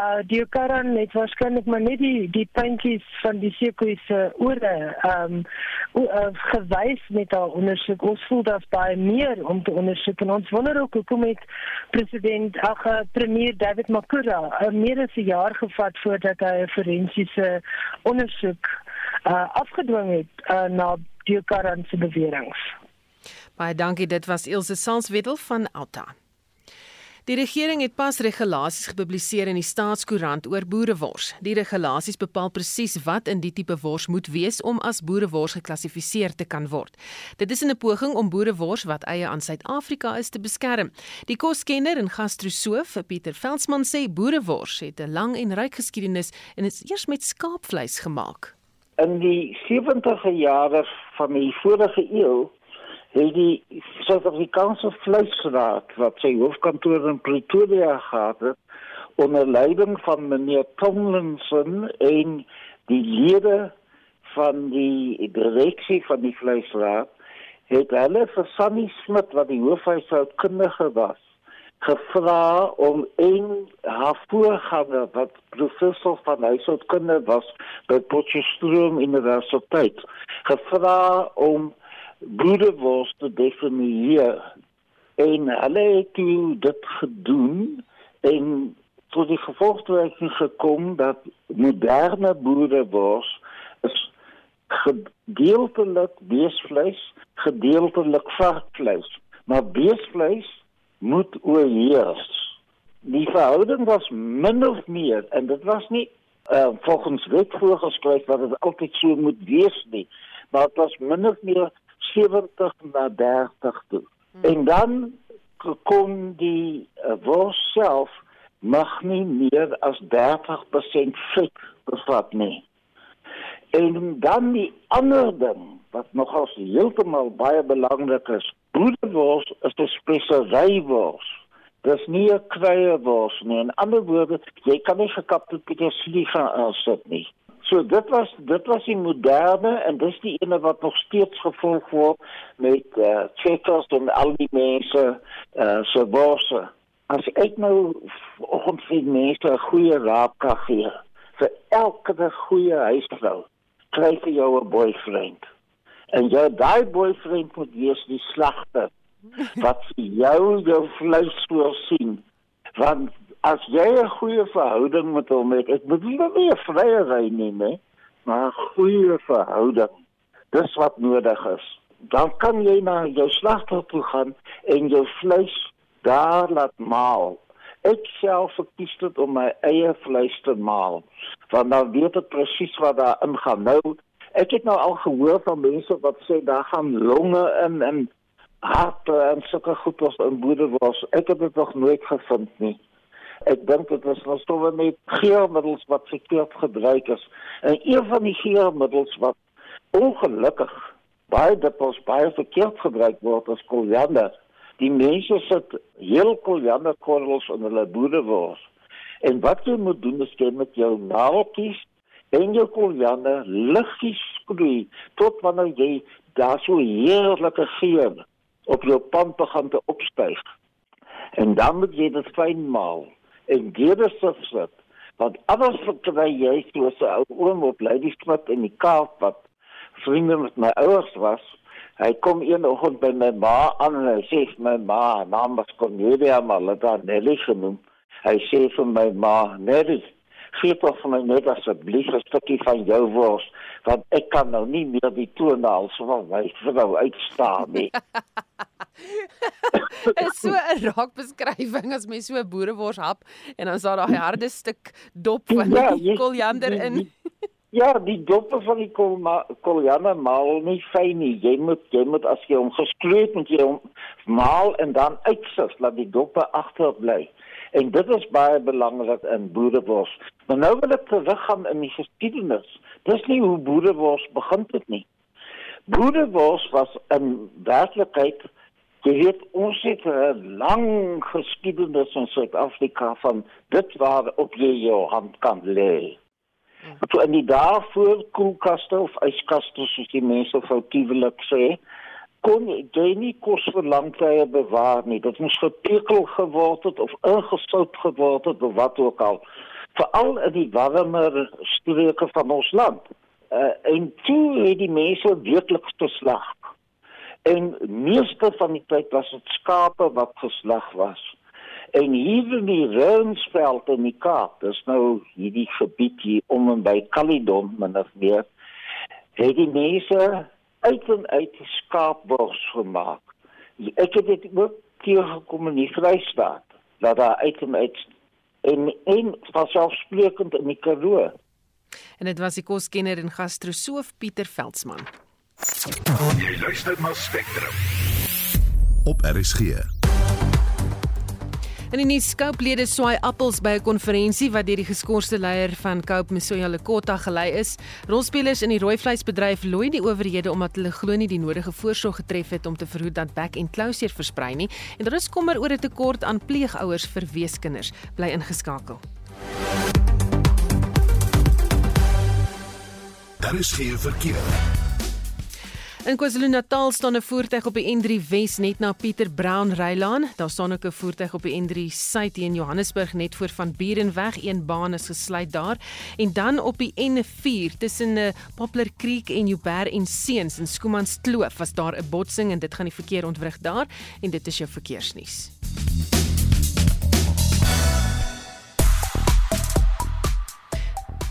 uh die Karan het waarskynlik maar net die die puntjies van die sekoe se ore ehm um, gewys met haar ondersoek. Ons voel daar's baie meer om te ondersoek en ons wonder ook hoekom het president ag premier David Makura uh, meer as 'n jaar gevat voordat hy 'n forensiese ondersoek uh, afgedwing het uh, na die Karan se beweringe.
Baie dankie, dit was Ilse Sanswedel van Alta. Die regering het pas regulasies gepubliseer in die staatskoerant oor boerewors. Die regulasies bepaal presies wat in die tipe wors moet wees om as boerewors geklassifiseer te kan word. Dit is 'n poging om boerewors wat eie aan Suid-Afrika is te beskerm. Die koskenner en gastrosoof Pieter Veldsmann sê boerewors het 'n lang en ryk geskiedenis en is eers met skaapvleis gemaak.
In die 70e jare van die vorige eeu het die Suid-Afrikaanse Vleisraad wat sy hoofkantoor in Pretoria gehad het onder leiding van meneer Tomlinson en die lede van die direksie van die Vleisraad het hulle vir Sunny Smit wat die hoofhuishoudkundige was gevra om een haar voorganger wat professor van huishoudkunde was by Potchefstroom Universiteit gevra om boerewors te definieer en hulle het dit gedoen en tot die gevolgtrekking gekom dat moderne boerewors is gedeeltelik beesvleis, gedeeltelik varkvleis, maar beesvleis moet oorheers. Die verhouding was min of meer en dit was nie uh, volgens wet voorgeskryf dat dit altyd so moet wees nie, maar dit was min of meer 70 na 30 toe. Hmm. En dan kom die uh, wors self mag nie meer as 30% vet bevat nie. En dan die ander ding wat nogal heeltemal baie belangrik is, boerewors is 'n speserywors. Dis nie 'n kruiewors nie. In ander woorde, jy kan nie gekapte petersilie gaan aansit nie. So dit was dit was die moderne en dis die ene wat nog steeds gevolg word met eh uh, checkers en al die mense eh uh, so bosse. As ek nou ongeveer mense 'n goeie raad kan gee vir elke goeie huisvrou, kry vir jou 'n boyfriend. En jou daai boyfriend moet wees die slagter wat jou jou vleis voorsien want as jy 'n goeie verhouding met hom het, ek bedoel nie 'n vrye ry nie, nee, maar 'n goeie verhouding. Dis wat nodig is. Dan kan jy na jou slagter toe gaan en jou vleis daar laat maal. Ek self verkies dit om my eie vleis te maal, want dan weet ek presies wat daar ingaan. Nou, ek het nou al gehoor van mense wat sê daar gaan longe in en harte en sulke goed was in boerewors. Ek het dit nog nooit gevind nie. Ek dink dit is nog stowwe met geurmiddels wat verkeerd gebruik is. En een van die geurmiddels wat ongelukkig baie dikwels baie verkeerd gebruik word is koriander. Die mense sit heel korianderkorrels in hulle boerewors. En wat jy moet doen is jy met jou naaltjies en jou koriander liggies skroei tot wanneer jy daar so heerlike geur op jou pan begin te opstyg. En dan moet jy dit fyn maal en die sit want anders verkry jy so 'n ou oom op Ladysmith in die Kaap wat vriende met my ouers was Hy kom een oggend by my ma aan en hy sê my ma, naam was Cornelia, maar hulle het haar Nelly genoem. Hy sê vir my ma, Nelly, gee tog vir my net asseblief 'n stukkie van jou wors, want ek kan nou nie meer die toenaals van my vrou uitstaan nie.
is so 'n raak beskrywing as mens so 'n boerewors hap en dan is daar daai harde stuk dop van
Ja,
die
jy-
koriander in.
Ja, die doppe van die koriander maal nie fyn nie. Jy moet jy moet as jy hom geskreut moet jy hom maal en dan uitsis laat die doppe agterbly. En dit is baie belangrik in boerewors. Maar nou wil ek teruggaan in die geskiedenis. Dis nie hoe boerewors begin het nie. Boerewors was in werklikheid jy weet ons het 'n lang geskiedenis in Suid-Afrika van dit waar op jy jou hand kan lê. So in die dae voor koelkaste of yskaste soos die mense foutiewelik sê, kon jy nie kos vir lang tye bewaar nie. Dit moes gepekel geword het of ingesout geword het of wat ook al. Veral in die warmer streke van ons land. Uh, en toe het die mense werklik geslag. En meeste van die tyd was dit skape wat geslag was. En hier in die Rensveld in die Kaap, dis nou hierdie gebied hier om en by Caledon, min of meer, het die mense uit en uit skaapbors gemaak. Ek het dit ook teëgekom in die Vrystaat, dat daar uit en uit en en vanselfsprekend in die Karoo.
En dit was die koskenner en gastrosoof Pieter Veldsmann.
Jy luister na Spectrum. Op RSG.
In die nuus Cope-lede swaai appels by 'n konferensie wat deur die geskorste leier van Cope, Msoya Lekota, gelei is. Rolspelers in die rooi vleisbedryf looi die owerhede omdat hulle glo nie die nodige voorsorg getref het om te verhoed dat back and closure versprei nie. En daar is kommer oor 'n tekort aan pleegouers vir weeskinders. Bly ingeskakel.
Daar is geen verkeer.
In KwaZulu-Natal staan 'n voertuig op die N3 Wes net na Pieter Brown Rylaan. Daar staan ook 'n voertuig op die N3 Suid in Johannesburg net voor van Burenweg. Een baan is gesluit daar. En dan op die N4 tussen uh, Poplar Creek en Uber en Seuns in Skoomans Kloof was daar 'n botsing en dit gaan die verkeer ontwrig daar en dit is jou verkeersnuus.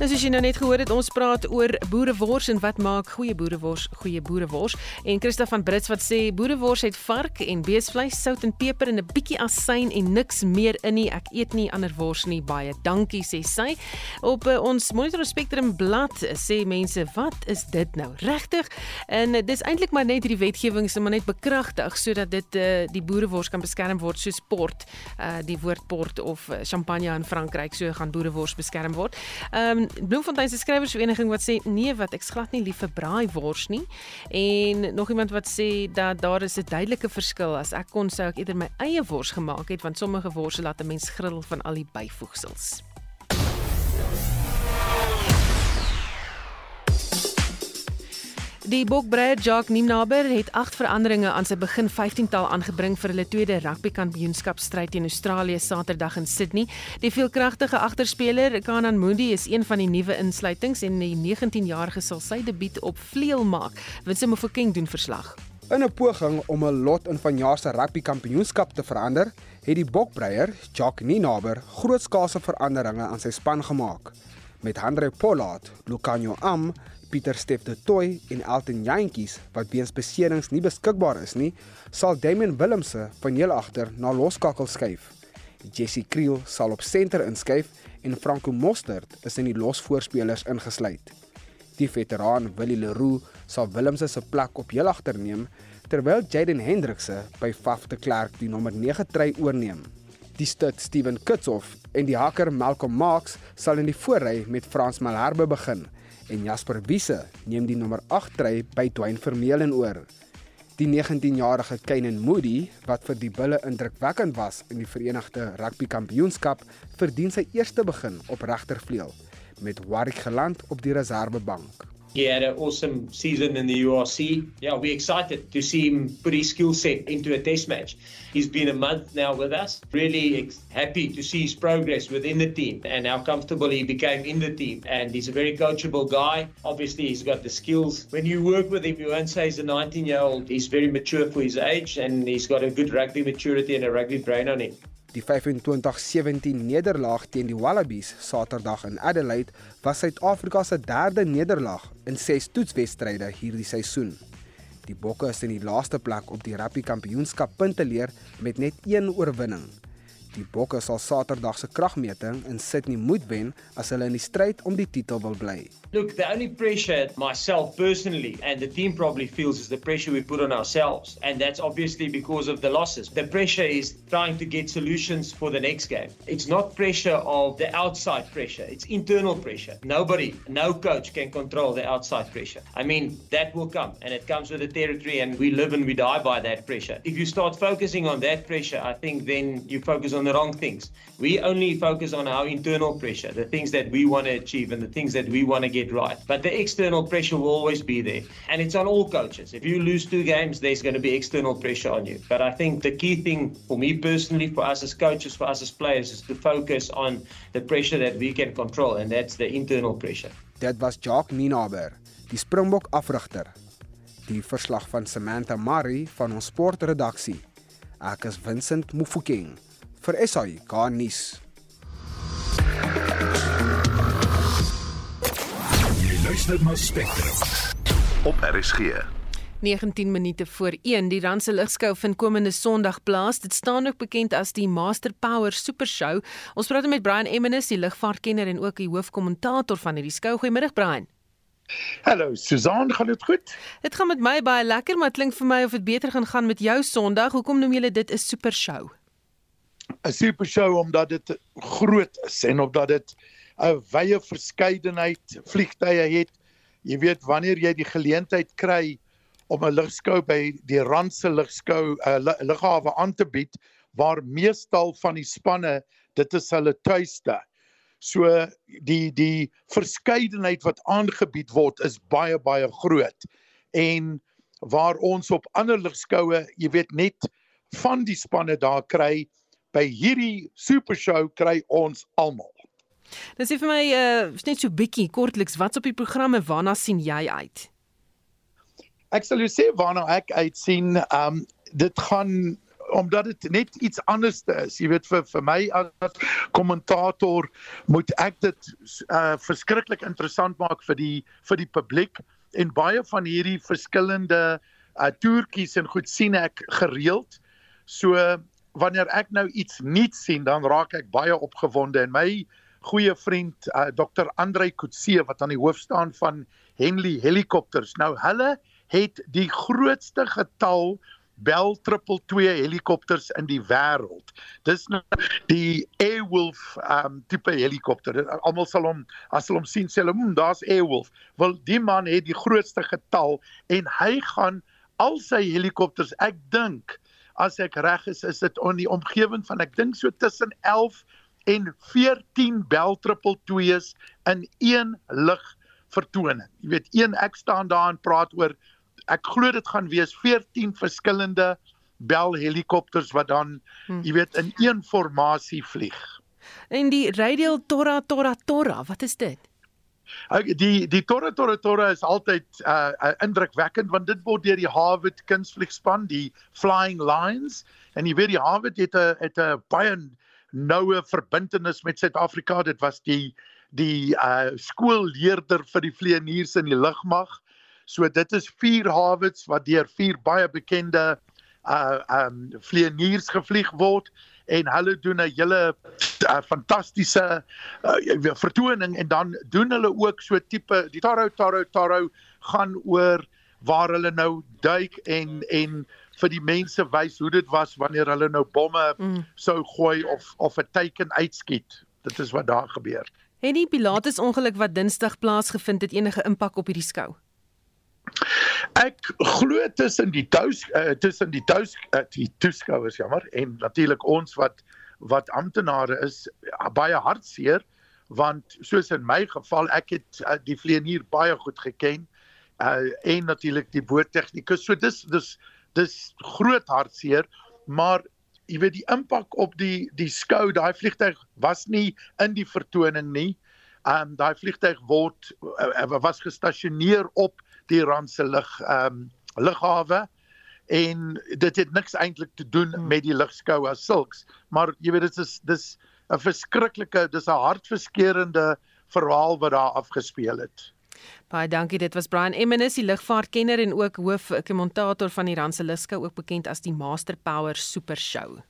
Nou soos jy nou net gehoor het, ons praat oor boerewors en wat maak goeie boerewors goeie boerewors. En Christa van Brits wat sê boerewors het vark en beesvleis, sout en peper en 'n bietjie asyn en niks meer in nie. Ek eet nie ander wors nie. Baie dankie sê sy. Op uh, ons Monitor Spectrum blad sê mense, "Wat is dit nou?" Regtig? En uh, dis eintlik maar net hierdie wetgewing se maar net bekragtig sodat dit uh, die boerewors kan beskerm word soos port, uh, die woord port of champagne in Frankryk so gaan boerewors beskerm word. Ehm um, Bloemfontein se skrywersvereniging wat sê nee wat ek glad nie lief vir braaivors nie en nog iemand wat sê dat daar is 'n duidelike verskil as ek kon sou ek eerder my eie wors gemaak het want sommige worse laat 'n mens grill van al die byvoegsels. Die Bokbreier Jacques Niemnaber het 8 veranderinge aan sy begin 15-tal aangebring vir hulle tweede rugbykampioenskapstryd teen Australië Saterdag in Sydney. Die veelkragtige agterspeler Kanan Moody is een van die nuwe insluitings en die 19-jarige sal sy debuut op vleuel maak. Winsime Mofokeng doen verslag.
In 'n poging om 'n lot in vanjaar se rugbykampioenskap te verander, het die Bokbreier, Jacques Ninaber, grootskaalse veranderinge aan sy span gemaak. Met Andre Pollard, Lucanio Am, Pieter Steff de Tooi en Elton Jantjies wat weens beserings nie beskikbaar is nie, sal Damian Willemse van heel agter na loskakel skuif. Jesse Kriel sal op senter inskuif en Franco Mostert is in die losvoorspelers ingesluit. Die veteraan Willie Leroux sal Willemse se plek op heel agter neem terwyl Jaden Hendrikse by Faf de Klerk die nommer 9 try oorneem. Die stud Steven Kutzhoff en die haker Malcolm Marx sal in die voorry met Frans Malherbe begin en Jasper Wiese neem die nommer 8 try by Dwayne Vermeulen oor. Die 19-jarige Kainan Moody, wat vir die Bulle indrukwekkend was in die Verenigde Rugby Kampioenskap, verdien sy eerste begin op regtervleuel met Warwick geland op die reservebank.
He had an awesome season in the URC. Yeah, we're excited to see him put his skill set into a test match. He's been a month now with us. Really ex- happy to see his progress within the team and how comfortable he became in the team. And he's a very coachable guy. Obviously, he's got the skills. When you work with him, you won't say he's a 19 year old. He's very mature for his age and he's got a good rugby maturity and a rugby brain on him.
Die 25-17 nederlaag teen die Wallabies Saterdag in Adelaide was Suid-Afrika se derde nederlaag in 6 toetswedstryde hierdie seisoen. Die Bokke is in die laaste plek op die Rugby Kampioenskap punteleer met net 1 oorwinning. Die Bokke sal Saterdag se kragmeting in Sydney moet wen as hulle in die stryd om die titel wil bly.
Look, the only pressure myself personally and the team probably feels is the pressure we put on ourselves. And that's obviously because of the losses. The pressure is trying to get solutions for the next game. It's not pressure of the outside pressure, it's internal pressure. Nobody, no coach can control the outside pressure. I mean, that will come and it comes with the territory, and we live and we die by that pressure. If you start focusing on that pressure, I think then you focus on the wrong things. We only focus on our internal pressure, the things that we want to achieve and the things that we want to get right. But the external pressure will always be there. And it's on all coaches. If you lose two games, there's going to be external pressure on you. But I think the key thing for me personally, for us as coaches, for us as players, is to focus on the pressure that we can control, and that's the internal pressure.
Dit was Jacques Ninaber, die Springbok afrigter. Die verslag van Samantha Murray van ons sportredaksie. Ek is Vincent Mufokeng vir SAI Garnis.
Jy luister na Spectrum op RSG.
19 minute voor 1 die Randse ligskou vind komende Sondag plaas. Dit staan ook bekend as die Master Power Super Show. Ons praat met Brian Emmenis, die lugvaartkenner en ook die hoofkommentator van hierdie skou. Goeiemôre Brian.
Hallo Susan, gaan dit goed?
Dit gaan met my baie lekker, maar dit klink vir my of dit beter gaan gaan met jou Sondag. Hoekom noem julle dit 'n super show?
'n Super show omdat dit groot is en omdat dit 'n wye verskeidenheid vliegtye het. Jy weet wanneer jy die geleentheid kry om 'n ligskou by die Randse ligskou 'n uh, lughawe aan te bied waar meestal van die spanne dit is hulle tuiste. So die die verskeidenheid wat aangebied word is baie baie groot. En waar ons op ander ligskoue, jy weet net van die spanne daar kry, by hierdie super show kry ons almal.
Dis vir my uh net so bietjie kortliks wat's op die programme waarna sien jy uit?
Ek sal jou sê waarna ek uit sien, um dit gaan omdat dit net iets anders is. Jy weet vir vir my as kommentator moet ek dit uh verskriklik interessant maak vir die vir die publiek en baie van hierdie verskillende uh toertjies en goed sien ek gereeld. So wanneer ek nou iets nuuts sien, dan raak ek baie opgewonde en my goeie vriend uh, Dr. Andrei Kutse wat aan die hoof staan van Henley Helikopters. Nou hulle het die grootste getal Bell 222 helikopters in die wêreld. Dis nou die Airwolf um tipe helikopter. Almal sal hom as hulle hom sien sê hulle, "Mmm, daar's Airwolf." Wel, die man het die grootste getal en hy gaan al sy helikopters, ek dink as ek reg is, is dit in die omgewing van ek dink so tussen 11 en 14 Bell 222s in een lig vertoning. Jy weet, een ek staan daar en praat oor ek glo dit gaan wees 14 verskillende Bell helikopters wat dan hmm. jy weet in een formasie vlieg.
En die Radial Torra Torra Torra, wat is dit?
Die die Torra Torra Torra is altyd uh, uh indrukwekkend want dit word deur die Harvard kunstvliegspan, die Flying Lions en jy weet die Harvard het 'n het 'n baie noue verbintenis met Suid-Afrika. Dit was die die uh skoolleerder vir die vlieëniers in die lugmag. So dit is vier Harvards wat deur vier baie bekende uh um vlieëniers gevlieg word en hulle doen 'n hele uh, fantastiese uh, vertoning en dan doen hulle ook so tipe die Taro Taro Taro gaan oor waar hulle nou duik en en vir die mense wys hoe dit was wanneer hulle nou bomme mm. sou gooi of of 'n teiken uitskiet. Dit is wat daar gebeur.
Het die Pilatus ongeluk wat Dinsdag plaasgevind het enige impak op hierdie skou?
Ek glo tussen die tous uh, tussen die tous uh, die toeskouers jammer en natuurlik ons wat wat amptenare is baie hartseer want soos in my geval ek het uh, die vleenier baie goed geken uh, en natuurlik die boottegnikus so dis dis dis groot hartseer maar jy weet die impak op die die skou daai vliegtyg was nie in die vertoning nie um daai vliegtyg word uh, was gestasioneer op die Iran se lug um lughawe en dit het niks eintlik te doen hmm. met die lugskou as sulks maar jy weet dit is dis 'n verskriklike dis 'n hartverskeurende verhaal wat daar afgespeel het.
Baie dankie. Dit was Brian Emmons, die lugvaartkenner en ook hoofkommentator van die Randse Lugskou, ook bekend as die Master Power Super Show.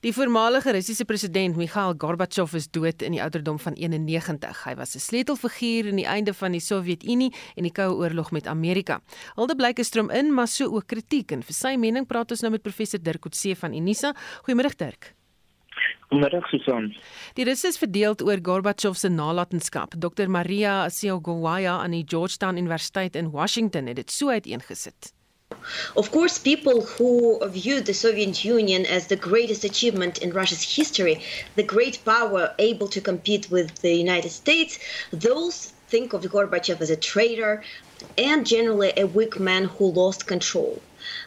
Die voormalige Russiese president Mikhail Gorbachev is dood in die ouderdom van 91. Hy was 'n sleutelfiguur in die einde van die Sowjetunie en die Koue Oorlog met Amerika. Hulde blyk is strom in, maar so ook kritiek en vir sy mening praat ons nou met professor Dirk Coetzee van Unisa. Goeiemôre Dirk.
Goeiemôre Susan.
Die Russe is verdeel oor Gorbachev se nalatenskap. Dr Maria Siogowaya aan die Georgetown Universiteit in Washington het dit so uiteengesit.
Of course, people who view the Soviet Union as the greatest achievement in Russia's history, the great power able to compete with the United States, those think of Gorbachev as a traitor and generally a weak man who lost control.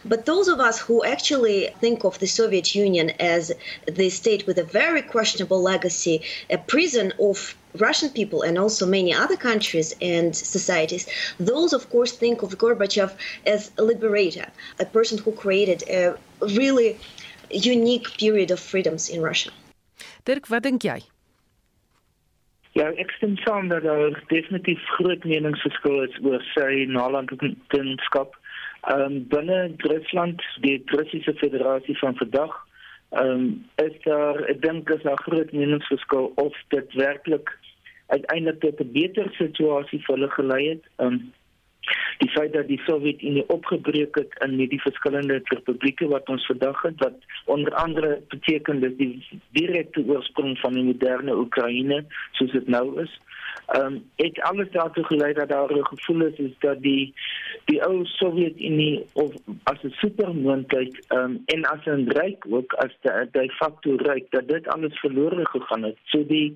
But those of us who actually think of the Soviet Union as the state with a very questionable legacy, a prison of Russian people and also many other countries and societies, those of course think of Gorbachev as a liberator, a person who created a really unique period of freedoms in Russia.
Dirk, wat dink jy?
Ja, ek stem saam dat daar definitief groot meningsverskil is oor sy nalatenskap Ehm um, binne Rusland, die Russiese Federasie van vandag, ehm um, is daar ek dink is daar groot meningsverskil of dit werklik uiteindelik tot 'n beter situasie vir hulle gelei het. Ehm um, die feit dat die Sowjetunie opgebreek het in die verskillende republieke wat ons vandag het wat onder andere beteken dat die direkte oorsprong van die moderne Oekraïne soos dit nou is ehm um, het alles daartoe gelei dat daar 'n gevoel is is dat die die ou Sowjetunie of as 'n supermoondheid ehm um, en as 'n ryk ook as die de facto ryk dat dit alles verlore gegaan het. So die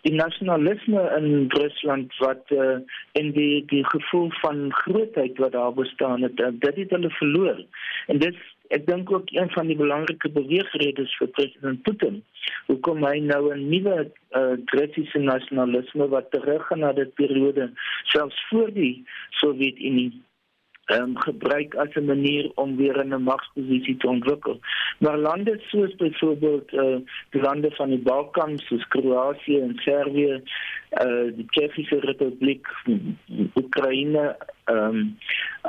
die nasionalisme in Rusland wat uh, en die die gevoel van grootheid wat daar bestaan het, uh, dit het hulle verloor. En dit ek dink ook een van die belangrike beweegredes vir president Putin hoekom hy nou 'n nuwe uh, Russiese nasionalisme wat teruggaan na die periode selfs voor die Sowjetunie um, gebruik as 'n manier om weer 'n magsposisie te ontwikkel. Maar lande soos byvoorbeeld uh, die lande van die Balkan soos Kroasie en Servië, uh, die Tsjechiese Republiek, Oekraïne, ehm um,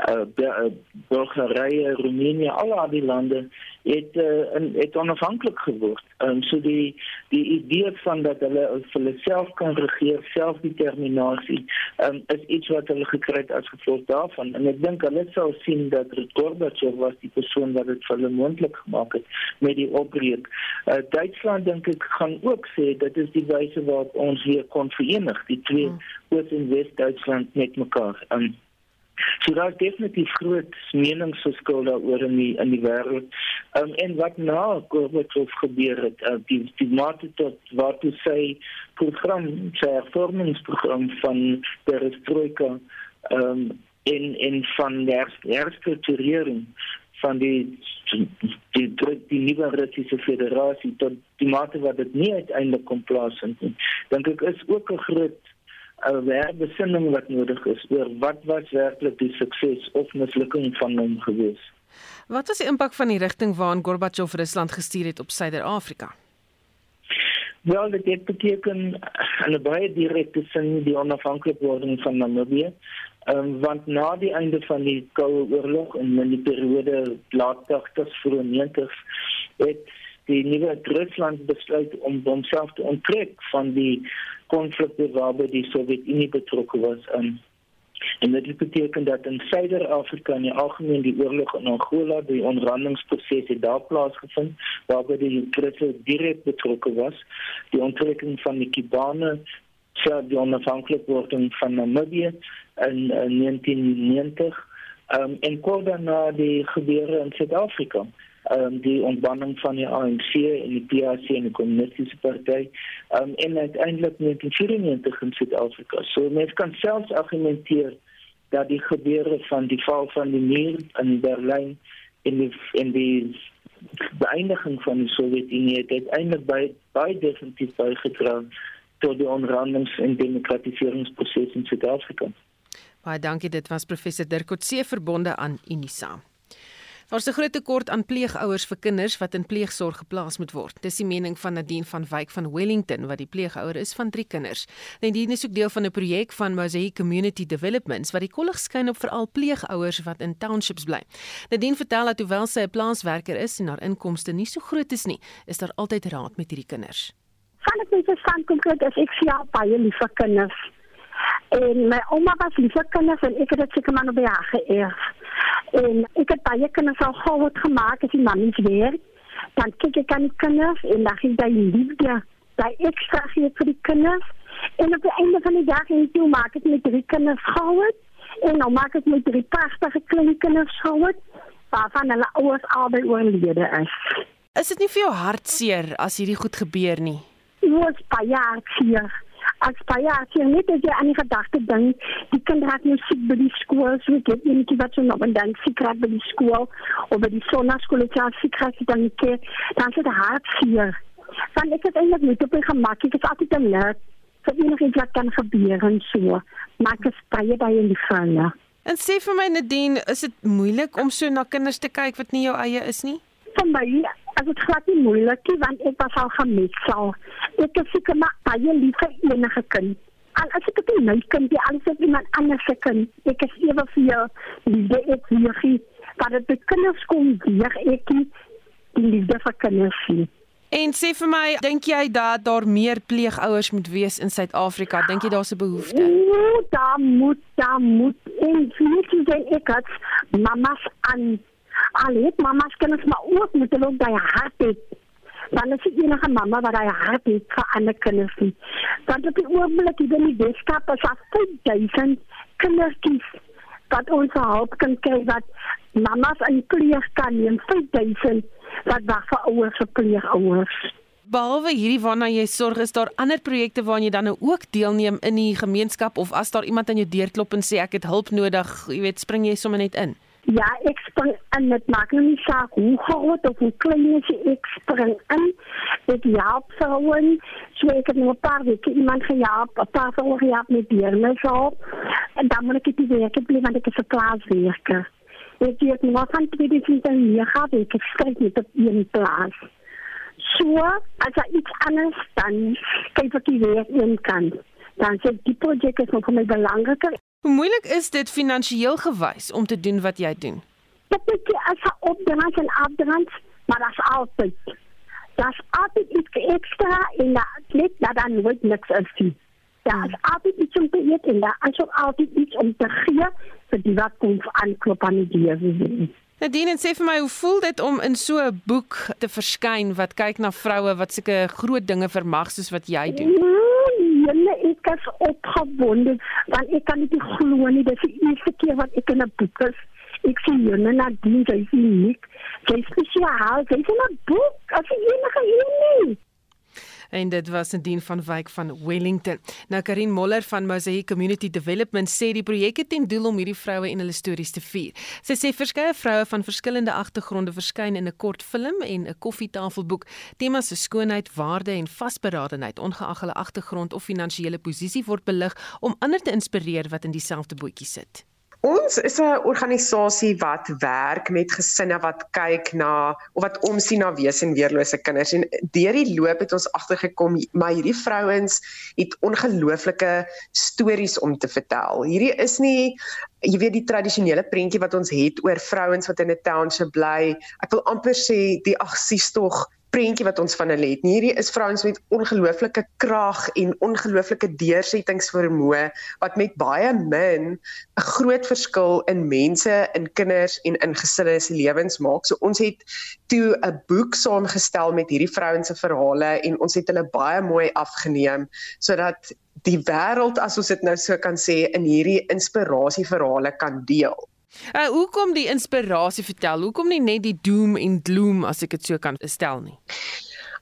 uh, Bulgarië, Roemenië, al die lande het uh, in, het onafhanklik geword. Ehm um, so die die idee van dat hulle vir hulle self kan regeer, selfdeterminasie, ehm um, is iets wat hulle gekry het as gevolg daarvan. En ek dink hulle sou sien dat Gorbachev was die persoon wat dit vir hulle moontlik gemaak het met die opbreek. Uh, Duitsland dink ek gaan ook sê dit is die wyse waarop ons weer kon verenig, die twee hmm. Oos- en Wes-Duitsland met mekaar. Ehm um, So daar is definitief groot meningsverskil daaroor in die in die wêreld. Um, en wat na Gorbachev gebeur het, uh, die die mate tot wat hy sê program, sy hervormingsprogram van perestroika um, en en van der herstrukturering van die die die, die nuwe Russiese Federasie tot die mate wat dit nie uiteindelik kom plaasvind nie. Dink ek is ook 'n groot 'n herbesinning wat nodig is oor wat was werklik die sukses of mislukking van hom gewees.
Wat was die impak van die rigting waarna Gorbachev Rusland gestuur het op Suider-Afrika?
Wel, dit het beteken in 'n baie direkte sin die onafhanklikwording van Namibië. Um, want na die einde van die Koue Oorlog en in die periode laat 80s vroeg 90s het die nuwe Rusland besluit om homself te onttrek van die konflikte waarby die Sowjetunie betrokke was in. En dit beteken dat in Suider-Afrika in die algemeen die oorlog in Angola die onderhandelingsproses het daar plaasgevind waarby die Britse direk betrokke was. Die onttrekking van die Kibane self die onafhanklikwording van Namibië in, in 1990 um, en kort daarna die gebeure in Suid-Afrika. Ehm um, die ontbinding van die ANC en die PAC en die kommunistiese party. Ehm um, en uiteindelik 1994 in Suid-Afrika. So mense kan selfs argumenteer dat die gebeure van die val van die muur in Berlyn en die en die beëindiging van die Sowjetunie het uiteindelik by baie definitief bygedra tot die onderhandelings en demokratiseringsproses in Suid-Afrika.
Baie dankie, dit was professor Dirk Coetzee verbonde aan Unisa. Daar's 'n groot tekort aan pleegouers vir kinders wat in pleegsorg geplaas moet word. Dis die mening van Nadine van Wyk van Wellington wat die pleegouer is van 3 kinders. Nadine is ook deel van 'n projek van Mosaic Community Developments wat die kollig skyn op veral pleegouers wat in townships bly. Nadine vertel dat hoewel sy 'n plaaswerker is en haar inkomste nie so groot is nie, is daar altyd raad met hierdie kinders.
Van ek net verstaan konkreet as ek sien baie lief vir kinders. En my ouma was lief vir kinders en ek het dit seker maar nog by haar geërf. En ek het baie kinders al groot gemaak as die mammies werk. Dan kyk ek aan die kinders en dan gee jy liefde. Jy ekstra gee vir die kinders. En op die einde van die dag en toe maak ek met drie kinders groot. En nou maak ek met drie pragtige klein kinders groot. Waarvan hulle ouers albei oorlede is.
Is dit nie vir jou hartseer as hierdie goed gebeur nie?
Was baie hartseer as baie jy net as jy aan die gedagte dink, die kind raak nou siek by die skool, so ek het eenetjie wat so nog en dan siek raak by die skool of by die sonnaskool het jy siek raak dan ek dan sit hartseer. Want ek het eintlik net op my gemak, ek is altyd alert vir enigiets wat kan gebeur en so. Maar ek is baie baie in die vrae.
En sê vir my Nadine, is dit moeilik om so na kinders te kyk wat nie jou eie is nie?
Vir my as dit glad nie moeilik nie want ek was al gemetsel. Ek is seker maar baie lief vir enige kind. Al as ek dit my kind, die alles is iemand anders se kind. Ek is ewe vir jou liefde ek hier. Maar dit kinders kom weer ek die liefde vir kinders sien.
En sê vir my, dink jy dat daar meer pleegouers moet wees in Suid-Afrika? Dink jy daar's 'n behoefte?
O, daar moet, daar moet. En vir jy ek het mamas aan al het mamma's kinders maar ook moet hulle ook daai hart hê. Want as jy enige mamma wat daai hart het vir ander kinders nie. Want op die oomblik hier in die Weskaap is daar 5000 kindertjies wat ons help kan kry wat mamma's in pleeg kan neem 5000 wat wag vir ouers vir pleegouers.
Behalwe hierdie waarna jy sorg, is daar ander projekte waaraan jy dan nou ook deelneem in die gemeenskap of as daar iemand aan jou deur klop en sê ek het hulp nodig, jy weet, spring jy sommer net in?
Ja, ek spring in met maak nou nie saak hoe groot of hoe klein is ek spring in. Ek help vrouwen, so ek het nou 'n paar weke iemand gehelp, 'n paar vrouwen gehelp met dierne so. En dan moet ek dit weer ek bly want ek is 'n plaaswerker. Ek het nou van 2009 weke geskryf met op een plaas. So, as ek iets anders dan kyk ek weer een kant. Dan sê die projek is nog vir my belangriker.
Hoe moeilik is dit finansiëel gewys om te doen wat jy doen?
Dit is as 'n opdrag en afdrand, maar dat is altyd. Dat is altijd iets extra en dat net dat dan nooit niks is nie. Daar is altyd iets om te eet en daar is ook altyd iets om te gee vir die wat kom aanklop aan die lewe.
Nadine, sê vir my, hoe voel dit om in so 'n boek te verskyn wat kyk na vroue wat sulke groot dinge vermag soos wat jy doen?
Nee, ek is opgewonde want ek kan nie glo nie dis die eerste keer wat ek in 'n boek is. Ek sien Jenne Nadine, sy is uniek. Sy is spesiaal, sy is in 'n boek as enige een nie
en dit was 'n dien van Wyk van Wellington. Nou Karin Moller van Mosaic Community Development sê die projek het ten doel om hierdie vroue en hulle stories te vier. Sy sê verskeie vroue van verskillende agtergronde verskyn in 'n kort film en 'n koffietafelboek. Temas se skoonheid, waarde en vasberadenheid ongeag hulle agtergrond of finansiële posisie word belig om ander te inspireer wat in dieselfde bootjie sit.
Ons is 'n organisasie wat werk met gesinne wat kyk na of wat omsien na wees en weerlose kinders en deur die loop het ons agtergekom maar hierdie vrouens het ongelooflike stories om te vertel. Hierdie is nie jy weet die tradisionele prentjie wat ons het oor vrouens wat in 'n township bly. Ek wil amper sê die agsies tog prentjie wat ons van hulle het. Hierdie is vrouens met ongelooflike krag en ongelooflike deursettingsvermoë wat met baie min 'n groot verskil in mense, in kinders en in gesinne se lewens maak. So ons het toe 'n boek saamgestel met hierdie vrouens se verhale en ons het hulle baie mooi afgeneem sodat die wêreld as ons dit nou so kan sê in hierdie inspirasieverhale kan deel.
Uh hoekom die inspirasie vertel? Hoekom nie net die doom en gloom as ek dit so kan stel nie?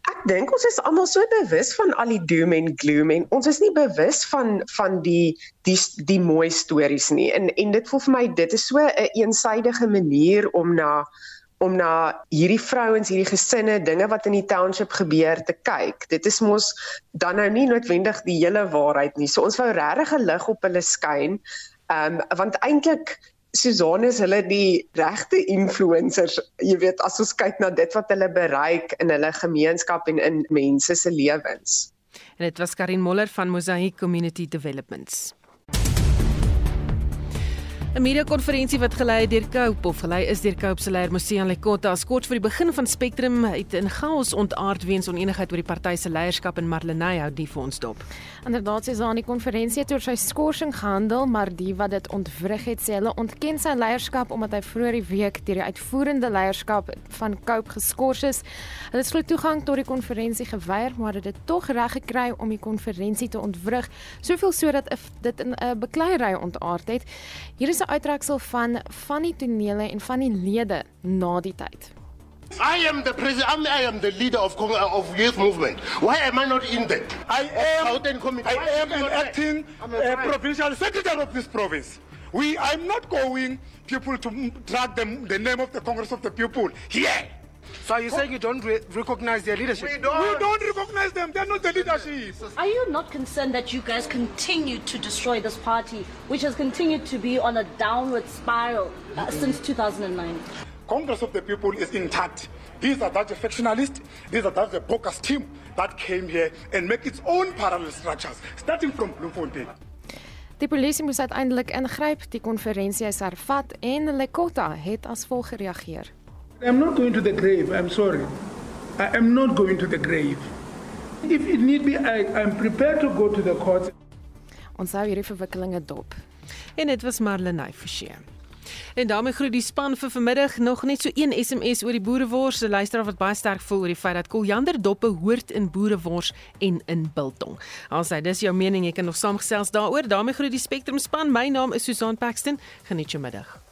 Ek dink ons is almal so bewus van al die doom en gloom en ons is nie bewus van van die die die mooi stories nie. En en dit voel vir my dit is so 'n een eensidedige manier om na om na hierdie vrouens, hierdie gesinne, dinge wat in die township gebeur te kyk. Dit is mos dan nou nie noodwendig die hele waarheid nie. So ons wou regtig 'n lig op hulle skyn. Ehm um, want eintlik Susan is hulle die regte influencers, jy weet, as ons kyk na dit wat hulle bereik in hulle gemeenskap en in mense se lewens.
En dit was Karin Moller van Mosaic Community Developments. 'n Media-konferensie wat gelei deur Cope of gelei is deur Cope se leier Mosian Lekota as kort vir die begin van Spectrum het in chaos ontaard weens onenigheid oor die party se leierskap en Marlenae hou die vir ons dop.
Inderdaad sê sy aan die konferensie het oor sy skorsing gehandel, maar die wat dit ontwrig het sê hulle ontken sy leierskap omdat hy vroeër die week deur die uitvoerende leierskap van Cope geskort is. Hulle het glo toegang tot die konferensie geweier, maar het dit tog reg gekry om die konferensie te ontwrig, soveel sodat dit in 'n bekleierery ontaard het. Hier is 'n uittreksel van van die tonele en van die lede na die tyd.
I am the president. I am the leader of of youth movement. Why am I not in that?
I am. I am an acting uh, provincial secretary of this province. We. I'm not going people to drag them the name of the Congress of the People here.
So are you saying you don't re recognize their leadership?
We don't. we don't recognize them. They're not the leadership.
Are you not concerned that you guys continue to destroy this party, which has continued to be on a downward spiral uh, since 2009?
Congress of the People is intact. These are that factionalists, these are that the bogus team that came here and make its own parallel structures, starting from Bloemfontein.
Die polisie moes uiteindelik ingryp, die konferensie is hervat en Lekota het as volg gereageer.
I'm not going to the grave. I'm sorry. I am not going to the grave. If it need be, I, I'm prepared to go to the court.
Ons hou hierdie verwikkelinge dop.
En dit was Marlenae Forsie. En daarmee groet die span vir vanmiddag nog net so een SMS oor die boerewors. 'n Luisteraar wat baie sterk voel oor die feit dat Koljander doppe hoort in boerewors en in biltong. Alsy, dis jou mening, jy kan nog saamgesels daaroor. daarmee groet die Spectrum span. My naam is Susan Paxton. Geniet jou middag.